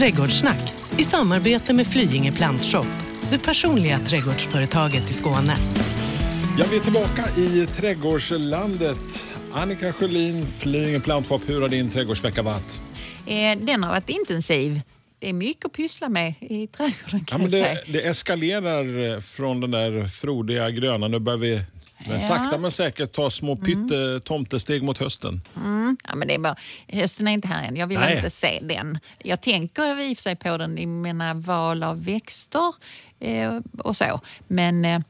Trädgårdssnack i samarbete med Flyinge Plantshop, det personliga trädgårdsföretaget i Skåne. Ja, vi är tillbaka i trädgårdslandet. Annika Sjölin, Flyinge Plantshop, hur har din trädgårdsvecka varit? Eh, Den har varit intensiv. Det är mycket att pyssla med i trädgården Ja, kan men jag säga. det, det eskalerar från den där frodiga gröna. Nu börjar vi men Ja. sakta men säkert ta små pytte tomtesteg mot hösten. Mm, ja, men det är bara, hösten är inte här än. Jag vill Nej. inte se den. Jag tänker i och för sig på den i mina val av växter eh, och så. Men eh,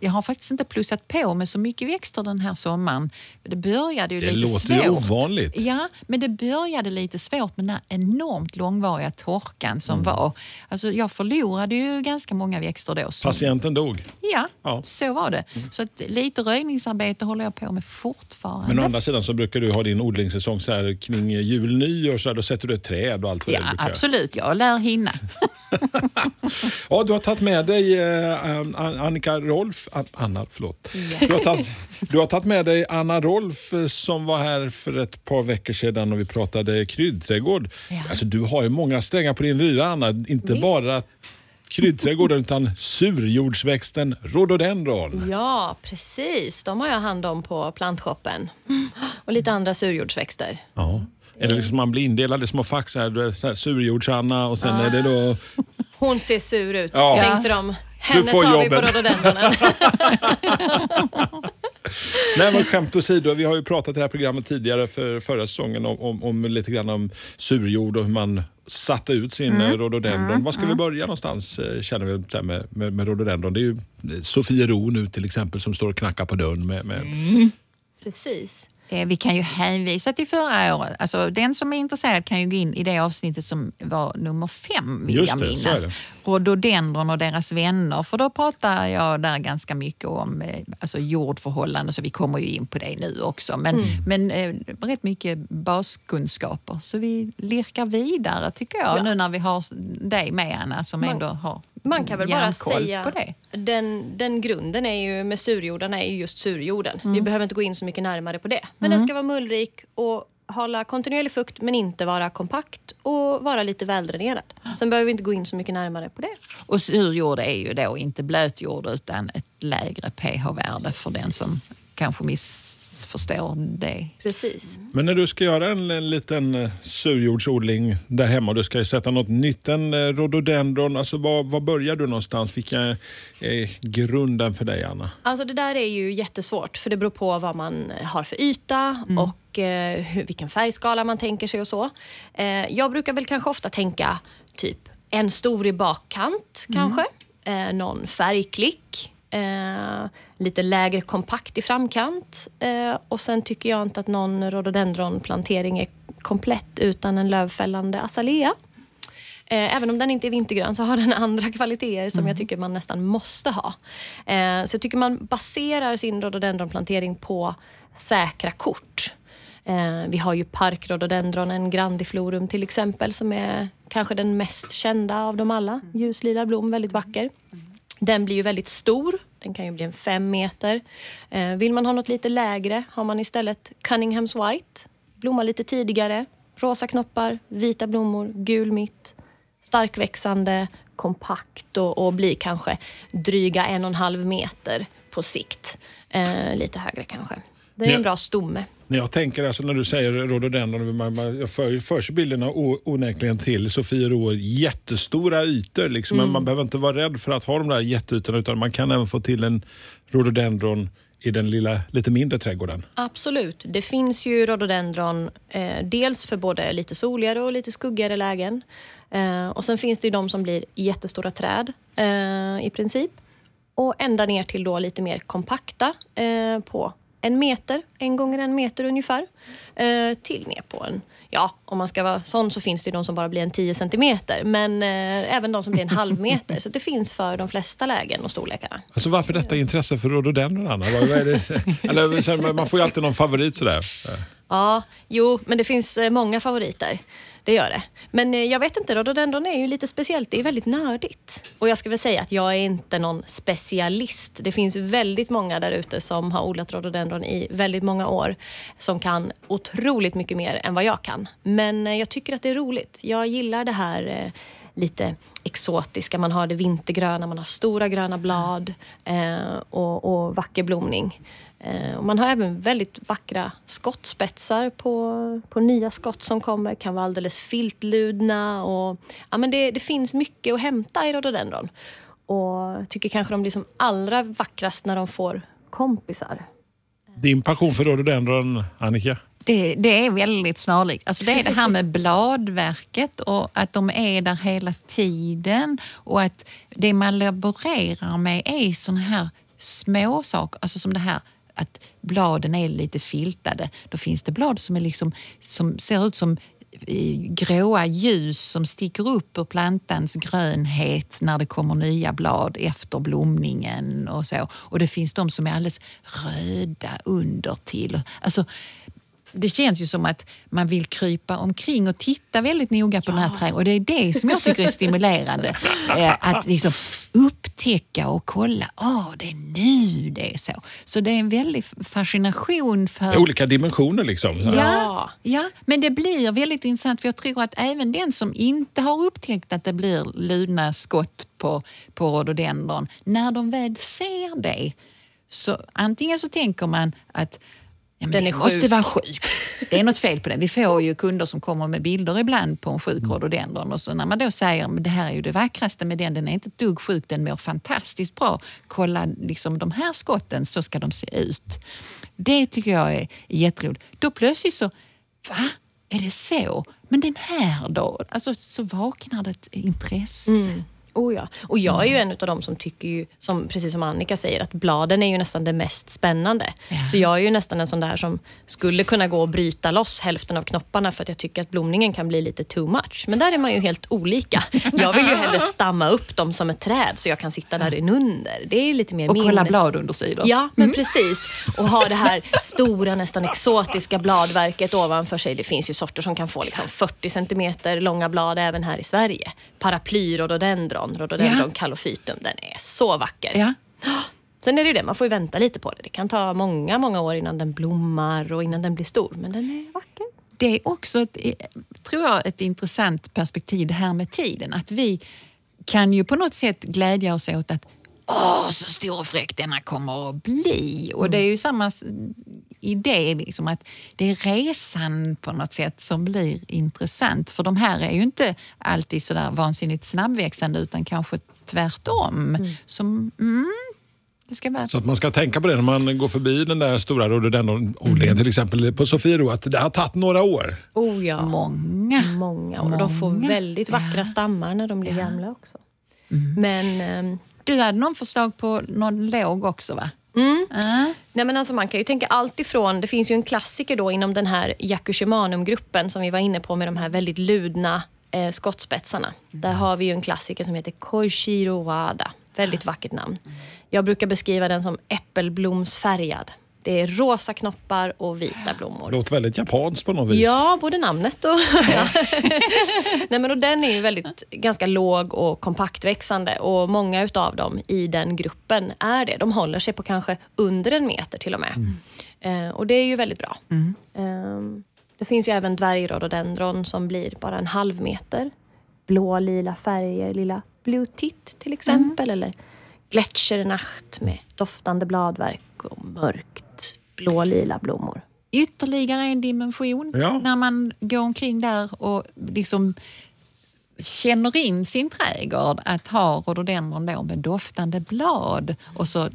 jag har faktiskt inte plussat på med så mycket växter den här sommaren. Det började ju Det lite låter svårt. ju ovanligt. Ja, men det började lite svårt med den här enormt långvariga torkan som Mm. var. Alltså, jag förlorade ju ganska många växter då. Som, Patienten dog. Ja, Ja. Mm. så var det. Så att lite röjningsarbete håller jag på med fortfarande. Men å andra sidan så brukar du ha din odlingssäsong så här kring jul, nyår, så här, då sätter du ett träd och allt vad det Ja, brukar. absolut. Jag lär hinna. Ja, du har tagit med dig eh, An- Annika Rolf, An- Anna, förlåt. Du, har tagit, du har tagit med dig Anna Rolf eh, som var här för ett par veckor sedan och vi pratade kryddträdgård. Ja. Alltså, du har ju många strängar på din lyra Anna. Inte Visst. bara kryddträdgården utan surjordsväxten rhododendron. Ja, precis. De har jag hand om på plantshoppen. Och lite andra surjordsväxter. Ja. Det liksom man blir indelad i små fack så här, du är så här surjords-Anna och sen är det då... Hon ser sur ut, Ja. tänkte de. Henne tar vi på jobbet. rhododendronen. Nej men skämt åsido, vi har ju pratat i det här programmet tidigare för förra säsongen om, om, om lite grann om surjord och hur man satte ut sin mm. rhododendron. Var ska vi börja någonstans eh, känner vi med, med, med rhododendron? Det är ju Sofiero nu till exempel som står och knackar på dörren med, med Precis. Eh, Vi kan ju hänvisa till förra året. Alltså, den som är intresserad kan ju gå in i det avsnittet som var nummer fem, vill Just jag det, minnas. Rhododendron och deras vänner. För då pratar jag där ganska mycket om eh, alltså jordförhållanden, så vi kommer ju in på det nu också. Men, Mm. men eh, rätt mycket baskunskaper. Så vi lirkar vidare tycker jag, Ja. nu när vi har dig med Anna som Man- ändå har Man kan väl bara säga. Den, den grunden är ju med surjorden är ju just surjorden. Mm. Vi behöver inte gå in så mycket närmare på det. Men den ska vara mullrik och hålla kontinuerlig fukt men inte vara kompakt och vara lite väldränerad. Sen behöver vi inte gå in så mycket närmare på det. Och surjord är ju då inte blötjord utan ett lägre pH-värde för den som kanske missförstår det. Precis. Men när du ska göra en, en liten eh, surjordsodling där hemma och du ska sätta något nytt, en eh, rhododendron, alltså var, var börjar du någonstans? Vilka är grunden för dig Anna? Alltså det där är ju jättesvårt för det beror på vad man har för yta och eh, vilken färgskala man tänker sig och så. Eh, jag brukar väl kanske ofta tänka typ en stor i bakkant kanske, eh, någon färgklick, eh, lite lägre kompakt i framkant eh, och sen tycker jag inte att någon rhododendronplantering är komplett utan en lövfällande azalea. Eh, Även om den inte är vintergrön så har den andra kvaliteter som jag tycker man nästan måste ha. Eh, Så jag tycker man baserar sin rhododendronplantering på säkra kort. Vi har ju parkrhododendronen grandiflorum till exempel som är kanske den mest kända av dem alla. Ljuslila blom, väldigt vacker. Den blir ju väldigt stor. Den kan ju bli en fem meter. Eh, Vill man ha något lite lägre har man istället Cunninghams White. Blommar lite tidigare. Rosa knoppar, vita blommor, gul mitt. Starkväxande, kompakt och, och blir kanske dryga en och en halv meter på sikt. Eh, lite högre kanske. Det är Men- en bra stomme. När jag tänker, alltså när du säger rhododendron, man, man, jag för, förs bilderna onekligen till Sofiero, jättestora ytor. Liksom. Men man behöver inte vara rädd för att ha de där jätteytorna utan man kan även få till en rhododendron i den lilla, lite mindre trädgården. Absolut. Det finns ju rhododendron eh, dels för både lite soligare och lite skuggigare lägen. Eh, och sen finns det ju de som blir jättestora träd eh, i princip. Och ända ner till då lite mer kompakta eh, på en meter, en gånger en meter ungefär. Eh, till ner på en, ja om man ska vara sån så finns det ju de som bara blir en 10 centimeter. Men eh, även de som blir en halv meter. Så det finns för de flesta lägen och storlekarna. Alltså varför detta intresse för rhododendron Anna? Man får ju alltid någon favorit sådär. Ja, jo, men det finns eh, många favoriter det gör det. Men eh, jag vet inte, rhododendron är ju lite speciellt. Det är väldigt nördigt. Och jag ska väl säga att jag är inte någon specialist. Det finns väldigt många där ute som har odlat rhododendron i väldigt många år. Som kan otroligt mycket mer än vad jag kan. Men eh, jag tycker att det är roligt. Jag gillar det här eh, lite exotiska. Man har det vintergröna, man har stora gröna blad eh, och, och vacker blomning. Eh, och man har även väldigt vackra skottspetsar på, på nya skott som kommer. Kan vara alldeles filtludna. Och, ja, men det, det finns mycket att hämta i rhododendron. Och tycker kanske de blir som allra vackrast när de får kompisar. Din passion för rhododendron, Annika? Det, det, är väldigt snarlikt. Alltså det är det här med bladverket och att de är där hela tiden och att det man laborerar med är såna här små saker, alltså som det här att bladen är lite filtade. Då finns det blad som, är liksom, som ser ut som eh, gråa ljus som sticker upp ur plantans grönhet när det kommer nya blad efter blomningen och så. Och det finns de som är alldeles röda under till. Alltså, det känns ju som att man vill krypa omkring och titta väldigt noga på ja. den här trädgården. Och det är det som jag tycker är stimulerande. Eh, att liksom upptäcka och kolla. Åh, oh, det är nu det är så. Så det är en väldig fascination för... Olika dimensioner liksom. Ja, ja, men det blir väldigt intressant för jag tror att även den som inte har upptäckt att det blir ludna skott på, på rhododendron, när de väl ser det så antingen så tänker man att Ja, den är det måste vara sjuk. Det är något fel på den. Vi får ju kunder som kommer med bilder ibland på en sjuk mm. rhododendron och så när man då säger att det här är ju det vackraste med den, den är inte ett dugg sjuk, den mår fantastiskt bra. Kolla liksom de här skotten, så ska de se ut. Det tycker jag är jätteroligt. Då plötsligt så, va? Är det så? Men den här då? Alltså så vaknar det ett intresse. Mm. Oh ja. Och jag är ju mm. en av dem som tycker, ju, som, precis som Annika säger, att bladen är ju nästan det mest spännande. Ja. Så jag är ju nästan en sån där som skulle kunna gå och bryta loss hälften av knopparna för att jag tycker att blomningen kan bli lite too much. Men där är man ju helt olika. Jag vill ju hellre stamma upp dem som ett träd så jag kan sitta där inunder. Det är lite mer Och min... kolla bladundersidor. Ja, men mm. precis. Och ha det här stora, nästan exotiska bladverket ovanför sig. Det finns ju sorter som kan få liksom 40 centimeter långa blad även här i Sverige. Paraply, rhododendron rhododendron, ja. calophytum. Den är så vacker. Ja. Sen är det ju det, man får ju vänta lite på det. Det kan ta många, många år innan den blommar och innan den blir stor. Men den är vacker. Det är också, ett, tror jag, ett intressant perspektiv det här med tiden. Att vi kan ju på något sätt glädja oss åt att Åh, så stor och fräck denna kommer att bli. Och det är ju samma idé, liksom att det är resan på något sätt som blir intressant. För de här är ju inte alltid sådär vansinnigt snabbväxande utan kanske tvärtom. Mm. Som, mm, så att man ska tänka på det när man går förbi den där stora rhododendronodlingen mm. till exempel på Sofiero, att det har tagit några år. Oh ja. Många. Många år. Många. De får väldigt vackra ja. stammar när de blir ja. gamla också. Mm. Men... Ähm, du hade någon förslag på någon låg också va? Mm. Uh. Nej, men alltså man kan ju tänka allt ifrån, det finns ju en klassiker då inom den här Jacusimanum-gruppen som vi var inne på med de här väldigt ludna eh, skottspetsarna. Mm. Där har vi ju en klassiker som heter Koishiro Wada. Väldigt vackert namn. Jag brukar beskriva den som äppelblomsfärgad. Det är rosa knoppar och vita blommor. Låter väldigt japanskt på något vis. Ja, både namnet och... Ja. Nej, men och den är ju väldigt, ganska låg och kompaktväxande och många utav dem i den gruppen är det. De håller sig på kanske under en meter till och med. Mm. Eh, och det är ju väldigt bra. Mm. Eh, det finns ju även dvärgrhododendron som blir bara en halv meter. Blå, lila färger, lilla Blue Tit till exempel. Mm. Eller Gletschernacht med doftande bladverk och mörkt blå-lila blommor. Ytterligare en dimension ja. när man går omkring där och liksom känner in sin trädgård att ha rhododendron då med doftande blad och så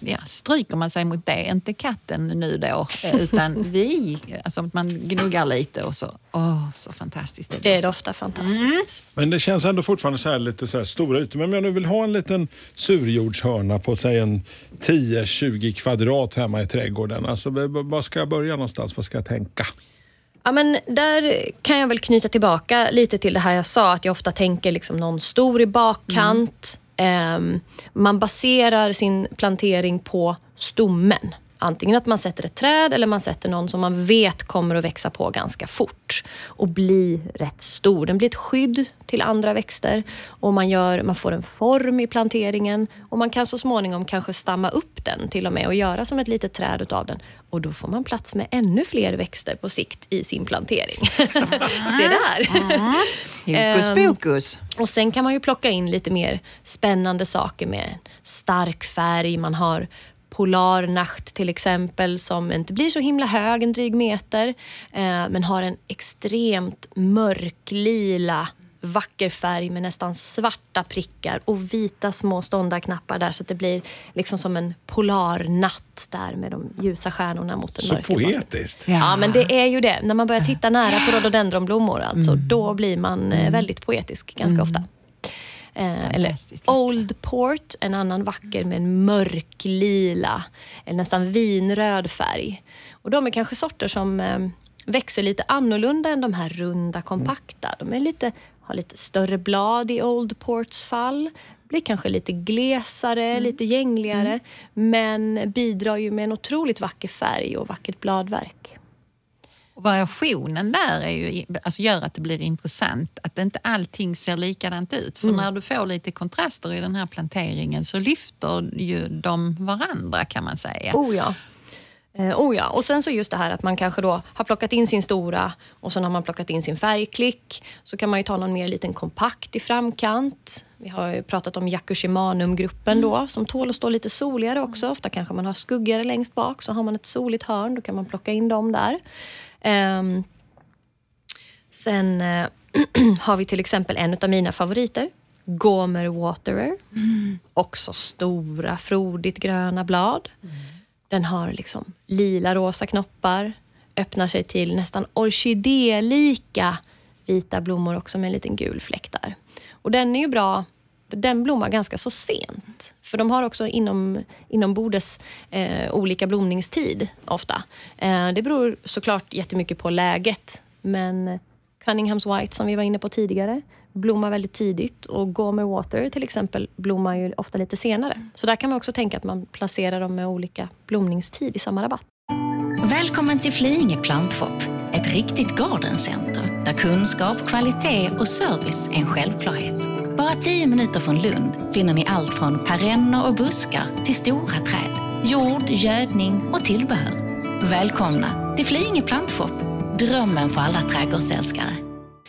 ja, stryker man sig mot det, inte katten nu då, eh, utan vi. Alltså man gnuggar lite och så, åh, så fantastiskt. Det, det doftar fantastiskt. Mm. Men det känns ändå fortfarande så här lite så här stora ytor. Men om jag nu vill ha en liten surjordshörna på säg en 10-20 kvadrat hemma i trädgården. Alltså, var ska jag börja någonstans? Vad ska jag tänka? Ja, men där kan jag väl knyta tillbaka lite till det här jag sa, att jag ofta tänker liksom någon stor i bakkant. Mm. Ehm, man baserar sin plantering på stommen antingen att man sätter ett träd eller man sätter någon som man vet kommer att växa på ganska fort och bli rätt stor. Den blir ett skydd till andra växter och man, gör, man får en form i planteringen och man kan så småningom kanske stamma upp den till och med och göra som ett litet träd utav den. Och då får man plats med ännu fler växter på sikt i sin plantering. Se där! Hokus Ehm, pokus. och sen kan man ju plocka in lite mer spännande saker med stark färg. Man har Polarnacht till exempel som inte blir så himla hög, en dryg meter, eh, men har en extremt mörklila vacker färg med nästan svarta prickar och vita små ståndarknappar där så att det blir liksom som en polarnatt där med de ljusa stjärnorna mot den Så mörka bakgrunden. poetiskt. Ja, men det är ju det. När man börjar titta nära på rhododendronblommor, alltså, då blir man eh, väldigt poetisk ganska ofta. Eh, eller. Old Port, en annan vacker med en mörklila, eller nästan vinröd färg. Och de är kanske sorter som eh, växer lite annorlunda än de här runda, kompakta. De är lite, har lite större blad i Old Ports fall. Blir kanske lite glesare, lite gängligare. Men bidrar ju med en otroligt vacker färg och vackert bladverk. Och variationen där är ju, alltså gör att det blir intressant. Att inte allting ser likadant ut. För när du får lite kontraster i den här planteringen så lyfter ju de varandra kan man säga. Oh ja. Eh, oh ja. Och sen så just det här att man kanske då har plockat in sin stora och sen har man plockat in sin färgklick. Så kan man ju ta någon mer liten kompakt i framkant. Vi har ju pratat om Jacushimanum-gruppen då som tål att stå lite soligare också. Ofta kanske man har skuggare längst bak så har man ett soligt hörn. Då kan man plocka in dem där. Ehm, sen eh, har vi till exempel en av mina favoriter. Gomer Waterer. Också stora, frodigt gröna blad. Den har liksom lila-rosa knoppar. Öppnar sig till nästan orkidélika vita blommor också med en liten gul fläck där. Och den är ju bra, för den blommar ganska så sent. För de har också inom, inombordes eh, olika blomningstid ofta. Eh, det beror såklart jättemycket på läget. Men Cunninghams White som vi var inne på tidigare blommar väldigt tidigt och Gomer Water till exempel blommar ju ofta lite senare. Så där kan man också tänka att man placerar dem med olika blomningstid i samma rabatt. Välkommen till Flyinge plantshop, ett riktigt gardencenter där kunskap, kvalitet och service är en självklarhet. Bara tio minuter från Lund finner ni allt från perenner och buskar till stora träd, jord, gödning och tillbehör. Välkomna till Flyinge plantshop, drömmen för alla trädgårdsälskare.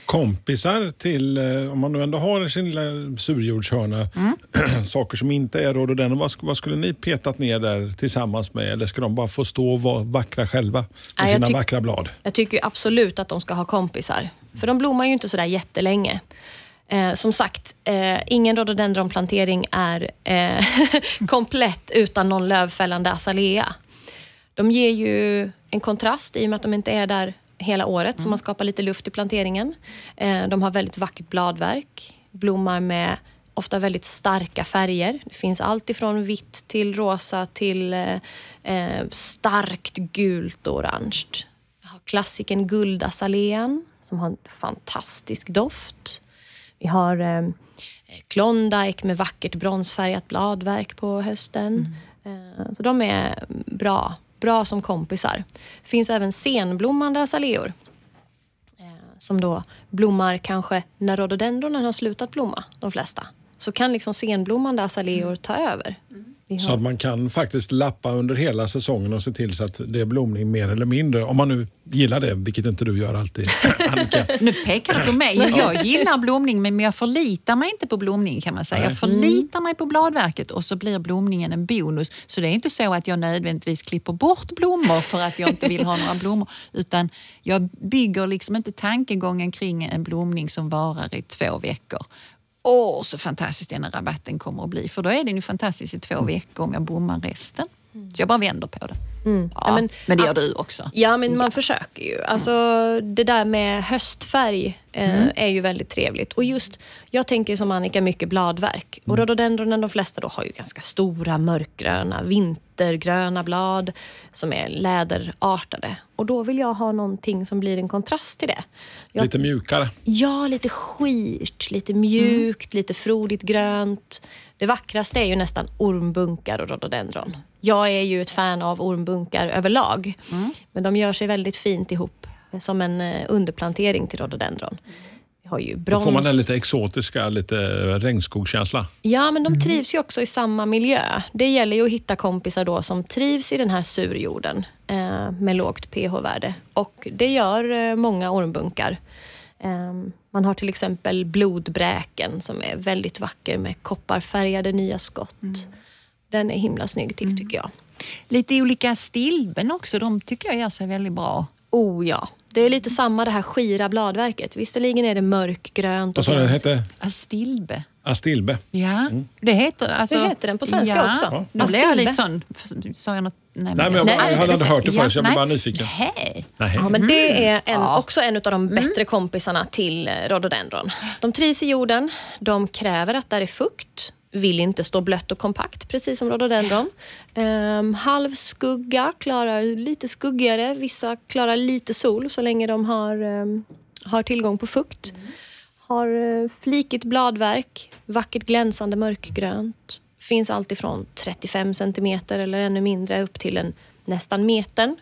Kompisar till, eh, om man nu ändå har sin lilla surjordshörna, saker som inte är rhododendron, vad, sk- vad skulle ni petat ner där tillsammans med? Eller ska de bara få stå och vara vackra själva med Nej, sina vackra blad? Jag tycker absolut att de ska ha kompisar. För de blommar ju inte sådär jättelänge. Eh, som sagt, eh, ingen rhododendronplantering är eh, komplett utan någon lövfällande azalea. De ger ju en kontrast i och med att de inte är där hela året, så man skapar lite luft i planteringen. Eh, de har väldigt vackert bladverk, blommar med ofta väldigt starka färger. Det finns allt ifrån vitt till rosa till eh, eh, starkt gult och orange. Jag har klassiken guldazalean som har en fantastisk doft. Vi har eh, Klondike med vackert bronsfärgat bladverk på hösten. Eh, så de är bra, bra som kompisar. Det finns även senblommande azaleor eh, som då blommar kanske när rhododendronen har slutat blomma, de flesta. Så kan liksom senblommande azaleor ta över. Mm. Så att man kan faktiskt lappa under hela säsongen och se till så att det är blomning mer eller mindre. Om man nu gillar det, vilket inte du gör alltid, Annika. Nu pekar du på mig. Jag, jag gillar blomning men jag förlitar mig inte på blomning kan man säga. Jag förlitar mig på bladverket och så blir blomningen en bonus. Så det är inte så att jag nödvändigtvis klipper bort blommor för att jag inte vill ha några blommor. Utan jag bygger liksom inte tankegången kring en blomning som varar i två veckor. Åh, så fantastiskt den här rabatten kommer att bli. För då är den ju fantastisk i två veckor om jag bommar resten. Så jag bara vänder på det. Ja, Ja, men, men- det gör du också. Ja, men man försöker ju. Alltså, det där med höstfärg eh, är ju väldigt trevligt. Och just, jag tänker som Annika, mycket bladverk. Och rhododendronen, de flesta då har ju ganska stora mörkgröna, vintergröna blad som är läderartade. Och då vill jag ha någonting som blir en kontrast till det. Jag Lite mjukare. Ja, lite skirt, lite mjukt, lite frodigt grönt. Det vackraste är ju nästan ormbunkar och rhododendron. Jag är ju ett fan av ormbunkar ormbunkar överlag. Men de gör sig väldigt fint ihop eh, som en eh, underplantering till rhododendron. Vi har ju Då brons. får man den lite exotiska, lite regnskogskänsla. Ja, men de trivs ju också i samma miljö. Det gäller ju att hitta kompisar då som trivs i den här surjorden eh, med lågt pH-värde. Och det gör eh, många ormbunkar. Eh, man har till exempel blodbräken som är väldigt vacker med kopparfärgade nya skott. Den är himla snygg till tycker jag. Lite olika stilben också, de tycker jag gör sig väldigt bra. Oh ja, det är lite samma det här skira bladverket. Visserligen är det mörkgrönt och Vad sa du den hette? Astilbe. Astilbe. Ja, det heter alltså... Det heter den på svenska ja, också. Då blev Astilbe. jag lite sån... Sa jag något? Nej, Nej, men jag bara- jag hade inte hört det Ja, förut, så jag blev nej. bara nyfiken. Nej. Nej. Ja, men det är en, Ja. också en av de bättre kompisarna till eh, rhododendron. De trivs i jorden, de kräver att där är fukt, vill inte stå blött och kompakt, precis som rhododendron. Um, halvskugga, klarar lite skuggigare. Vissa klarar lite sol så länge de har, ehm, har tillgång på fukt. Har uh, flikigt bladverk, vackert glänsande mörkgrönt. Finns allt ifrån 35 centimeter eller ännu mindre upp till en nästan metern.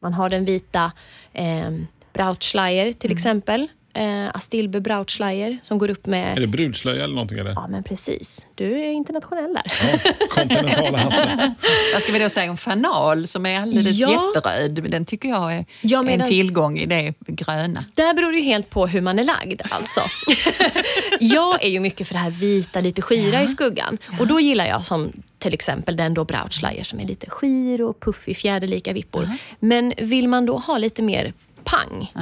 Man har den vita eh, Brautschleier till exempel. Eh, Astilbe Brautschleier som går upp Är med... det brudslöja eller någonting? Eller? Ja, men precis. Du är internationell där. Ja, kontinentala Hasse. Vad ska vi då säga om fanal som är alldeles Ja. jätteröd? Den tycker jag är Ja, men en den- tillgång i det gröna. Där beror det ju helt på hur man är lagd. Alltså. jag är ju mycket för det här vita, lite skira i skuggan. Och då gillar jag som till exempel den då Brautschleier som är lite skir och puffig, fjäderlika vippor. Men vill man då ha lite mer pang,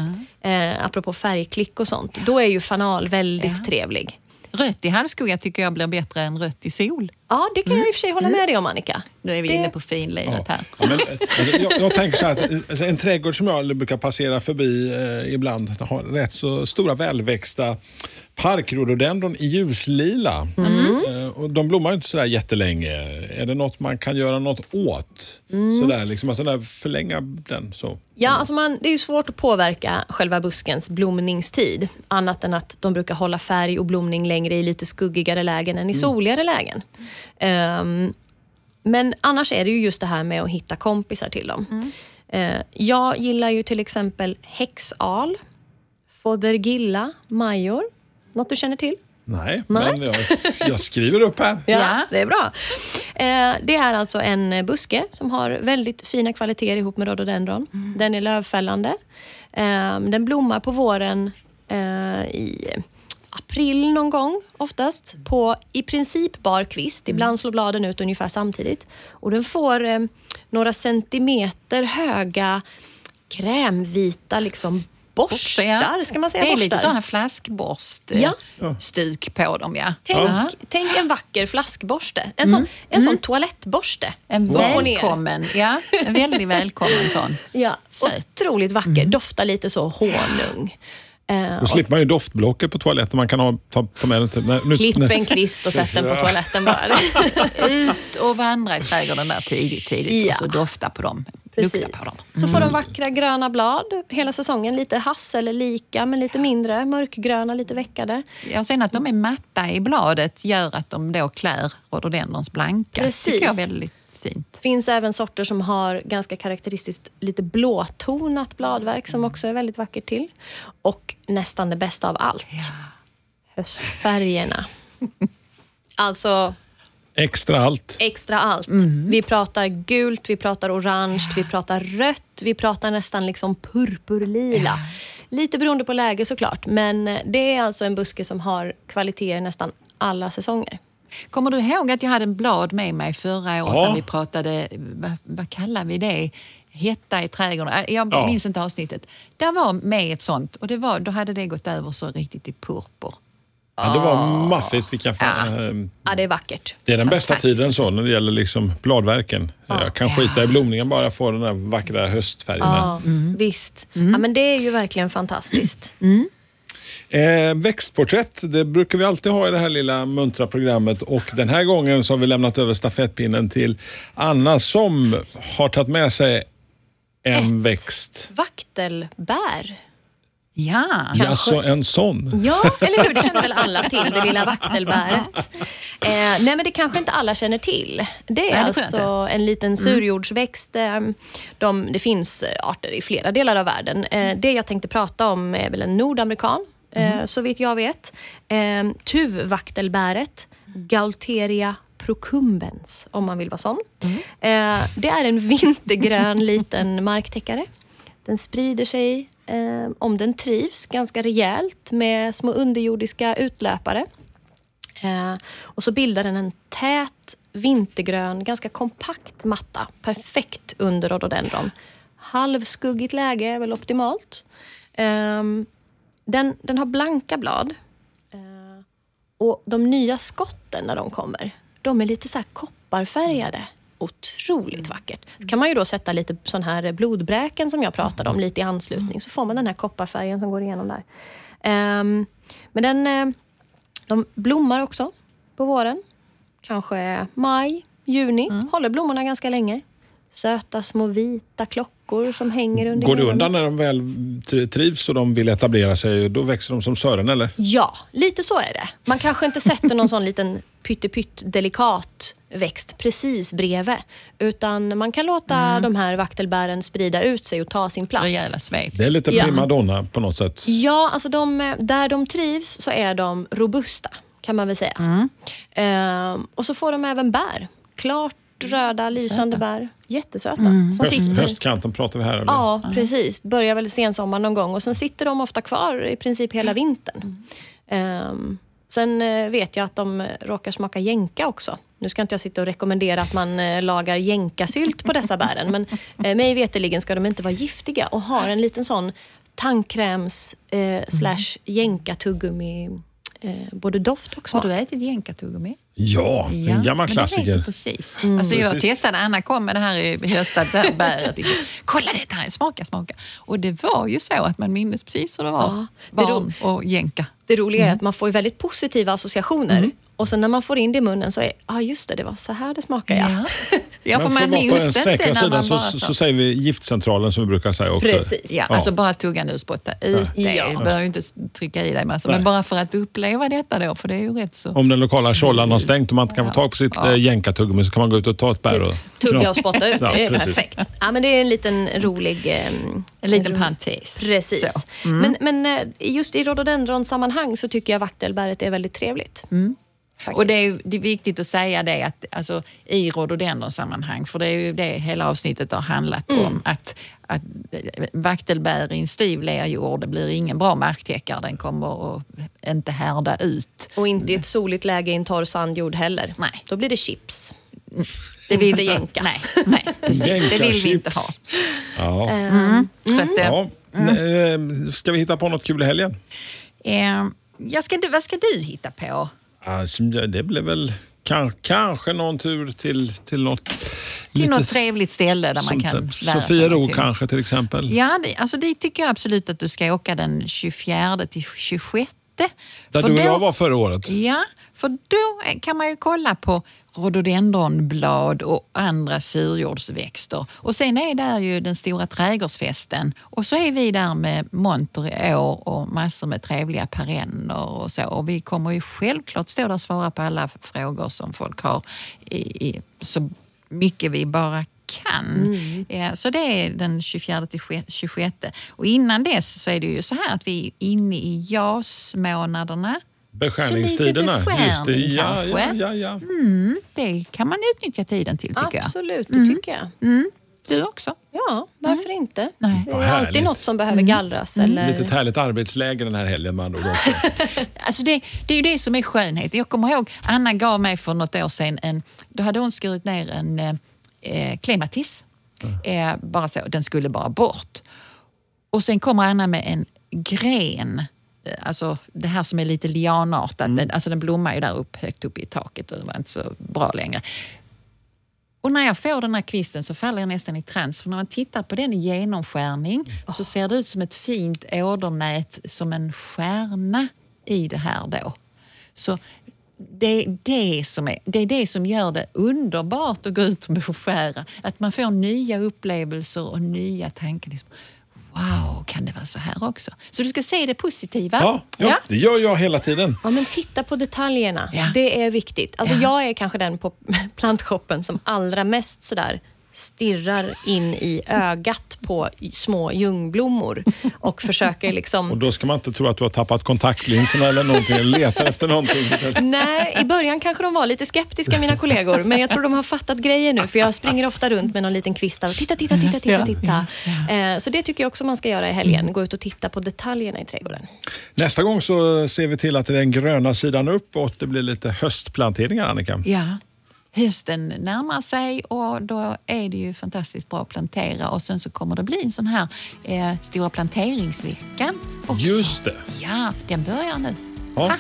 eh, apropå färgklick och sånt, då är ju fanal väldigt Ja. trevlig. Rött i halvskugga tycker jag blir bättre än rött i sol. Ja, det kan jag i och för sig hålla med dig om Annika. Nu är vi Det- inne på finliret här. Ja, men, alltså, jag, jag tänker så här att alltså, en trädgård som jag brukar passera förbi eh, ibland har rätt så stora välväxta parkrododendron i ljuslila. Eh, och de blommar ju inte sådär jättelänge. Är det något man kan göra något åt? Sådär, liksom, alltså, där, förlänga den så. Ja, alltså man, det är ju svårt att påverka själva buskens blomningstid. Annat än att de brukar hålla färg och blomning längre i lite skuggigare lägen än i soligare lägen. Ehm, men annars är det ju just det här med att hitta kompisar till dem. Eh, jag gillar ju till exempel häxal, fodergilla, major. Något du känner till? Nej, Nej. men jag, jag skriver upp här. Ja. Det är bra. Eh, det är alltså en buske som har väldigt fina kvaliteter ihop med rhododendron. Den är lövfällande. Eh, den blommar på våren eh, i april någon gång oftast. På i princip bar kvist. Ibland slår bladen ut ungefär samtidigt. Och den får eh, några centimeter höga krämvita liksom borstar. ja. Ska man säga Det är borstar? lite sådana flaskborst Ja. stuk på dem. Ja. Tänk, Ja. tänk en vacker flaskborste. En sån, en sån toalettborste. En välkommen, ja, en väldigt välkommen sån. Ja, Söt. otroligt vacker. Doftar lite så honung. Eh, Då slipper man ju doftblocket på toaletten. Man kan ha, ta, ta med den till... Nej, nu, Klipp nej. en kvist och sätt den på toaletten bara. Ut och vandra i trädgården där tidigt, tidigt Ja. och så dofta på dem. Precis. Lukta på dem. Så får de vackra gröna blad hela säsongen. Lite hasselika, men lite mindre. Mörkgröna, lite veckade. Ja, och sen att de är matta i bladet gör att de då klär rhododendrons blanka. Precis. tycker jag är väldigt fint. finns även sorter som har ganska karaktäristiskt lite blåtonat bladverk som också är väldigt vackert till. Och nästan det bästa av allt. Höstfärgerna. alltså Extra allt. extra allt. Vi pratar gult, vi pratar orange, vi pratar rött, vi pratar nästan liksom purpurlila. Lite beroende på läge såklart, men det är alltså en buske som har kvaliteter nästan alla säsonger. Kommer du ihåg att jag hade en blad med mig förra året Ja. när vi pratade, vad, vad kallar vi det? Hetta i trädgården. Äh, Jag Ja. minns inte avsnittet. Där var med ett sånt och det var, då hade det gått över så riktigt i purpur. Ja, det var maffigt. Vilka fan, eh, Ja, det är vackert. Det är den bästa tiden så när det gäller liksom bladverken. Jag kan skita i blomningen bara jag får den där vackra höstfärgen. Ja, visst. Ja, men det är ju verkligen fantastiskt. Eh, växtporträtt, det brukar vi alltid ha i det här lilla muntra programmet och den här gången så har vi lämnat över stafettpinnen till Anna som har tagit med sig en växt. Vaktelbär. Ja, Kanske. Alltså en sån. Ja, eller hur? Det känner väl alla till, det lilla vaktelbäret. Eh, nej, men det kanske inte alla känner till. Det är Nej, det alltså en liten surjordsväxt. Eh, de, det finns eh, arter i flera delar av världen. Eh, det jag tänkte prata om är väl en nordamerikan, eh, så vitt jag vet. Eh, tuvvaktelbäret, Gaulteria procumbens, om man vill vara sån. Eh, det är en vintergrön liten marktäckare. Den sprider sig, eh, om den trivs, ganska rejält med små underjordiska utlöpare. Eh, och så bildar den en tät vintergrön, ganska kompakt matta. Perfekt under rhododendron. Halvskuggigt läge är väl optimalt. Eh, den, den har blanka blad. Eh, och de nya skotten när de kommer, de är lite så här kopparfärgade. Otroligt vackert. Så kan man ju då sätta lite sån här blodbräken som jag pratade om lite i anslutning. Så får man den här kopparfärgen som går igenom där. Ehm, men den, eh, de blommar också på våren. Kanske maj, juni. Håller blommorna ganska länge. Söta små vita klockor som hänger under Går det undan när de väl tri- trivs och de vill etablera sig? Då växer de som sören eller? Ja, lite så är det. Man kanske inte sätter någon sån liten pyttepytt delikat växt precis bredvid. Utan man kan låta de här vaktelbären sprida ut sig och ta sin plats. Det är lite Ja. primadonna på något sätt. Ja, alltså de, där de trivs så är de robusta, kan man väl säga. Ehm, och så får de även bär. Klart röda, lysande bär. Jättesöta. Som Höst, sitter, höstkanten pratar vi här eller? Ja, precis. Börjar väl sensommar någon gång och sen sitter de ofta kvar i princip hela vintern. Ehm, sen eh, vet jag att de eh, råkar smaka jänka också. Nu ska inte jag sitta och rekommendera att man eh, lagar jänkasylt på dessa bären, men eh, mig veterligen ska de inte vara giftiga och har en liten sån tandkräms eh, slash jänka-tuggummi eh, både doft och Har smak. du ätit jänkartuggummi? Ja, det är en gammal men det klassiker. du precis. Alltså jag Precis. testade, Anna kom med det här i höstas, det här bäret. Liksom. Kolla det här, smaka, smaka. Och det var ju så att man minns precis hur det var. Ja, det Barn och jänka. Det roliga är att man får väldigt positiva associationer. Och sen när man får in det i munnen så är ja ah, just det, det var så här det smakade. Ja. Ja, Men man för den minns det inte när man sidan bara så, så säger vi giftcentralen som vi brukar säga också. Precis. Ja, Ja. alltså bara tugga nu, spotta ut det. Ja. Du behöver ju inte trycka i dig massa. Nej. Men bara för att uppleva detta då, för det är ju rätt så... Om den lokala tjollan har stängt och man inte kan få tag på sitt Ja. ja. jänkartuggummi så kan man gå ut och ta ett bär och... Tugga och spotta ut, Ja, det är perfekt. Ja, men det är en liten rolig... ehm, En liten parentes. Precis. Så. Mm. Men, men eh, just i rhododendron-sammanhang så tycker jag vaktelbäret är väldigt trevligt. Mm. Faktiskt. Och det är, det är viktigt att säga det att alltså, i rhododendron-sammanhang, för det är ju det hela avsnittet har handlat Mm. om, att, att eh, vaktelbär i en styv lerjord, det blir ingen bra marktäckare, den kommer att inte härda ut. Och inte i ett soligt läge i en torr sandjord heller. Nej. Då blir det chips. Det vill Inte jänka. Nej, nej precis. Det vill vi inte ha. Ja. Mm. Så att, eh, Ja. Eh, Ska vi hitta på något kul i helgen? eh, ja, ska du, vad ska du hitta på? Alltså, det blev väl kan, kanske någon tur till, till något... Till lite något trevligt ställe där man kan lära sig Sofiero kanske till exempel. Ja, det, alltså det tycker jag absolut att du ska åka den 24 till 26. Där För du och då- jag var förra året. Ja, för då kan man ju kolla på rhododendronblad och andra surjordsväxter. Och sen är där ju den stora trädgårdsfesten och så är vi där med monter i år och massor med trevliga perenner och så. Och vi kommer ju självklart stå där och svara på alla frågor som folk har i, i, så mycket vi bara kan. Ja, så det är den 24 till 26. Och innan dess så är det ju så här att vi är inne i jasmånaderna. Beskärningstiderna. Så lite Just det. beskärning Ja, ja, kanske. ja, ja. Mm, det kan man utnyttja tiden till tycker Absolut, det tycker jag. jag. Mm, du också? Ja, varför inte? Nej. Det är alltid härligt. något som behöver gallras. Eller... Lite härligt arbetsläger den här helgen med andra ord också. Alltså det, det är ju det som är skönhet. Jag kommer ihåg Anna gav mig för något år sedan en, då hade hon skurit ner en eh, klematis. Eh, bara så, den skulle bara bort. Och sen kommer Anna med en gren, eh, alltså det här som är lite lianartat. Den, alltså den blommar ju där upp, högt upp i taket och det var inte så bra längre. Och när jag får den här kvisten så faller jag nästan i trans. För när man tittar på den i genomskärning så ser det ut som ett fint ådernät som en stjärna i det här då. Så det är det som, är, det är det som gör det underbart att gå ut och beskära. Att man får nya upplevelser och nya tankar. Wow, kan det vara så här också? Så du ska se det positiva. Ja, ja, det gör jag hela tiden. Ja, men titta på detaljerna. Ja. Det är viktigt. Alltså, Ja. Jag är kanske den på plantshoppen som allra mest sådär stirrar in i ögat på små ljungblommor och försöker liksom... Och då ska man inte tro att du har tappat kontaktlinserna eller någonting, eller letar efter någonting. Nej, i början kanske de var lite skeptiska mina kollegor, men jag tror de har fattat grejer nu, för jag springer ofta runt med någon liten kvist och titta, titta, titta, titta, titta. Eh, Så det tycker jag också man ska göra i helgen, gå ut och titta på detaljerna i trädgården. Nästa gång så ser vi till att det är den gröna sidan upp och det blir lite höstplanteringar, Annika. Ja. Hösten närmar sig och då är det ju fantastiskt bra att plantera och sen så kommer det bli en sån här eh, stora planteringsveckan också. Just det. Ja, den börjar nu. Ja.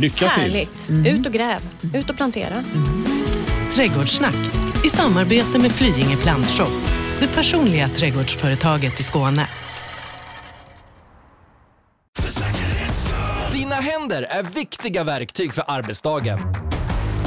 Lycka till! Härligt! Ut och gräv, ut och plantera. Trädgårdssnack i samarbete med Flyinge Plantshop, det personliga trädgårdsföretaget i Skåne. Dina händer är viktiga verktyg för arbetsdagen.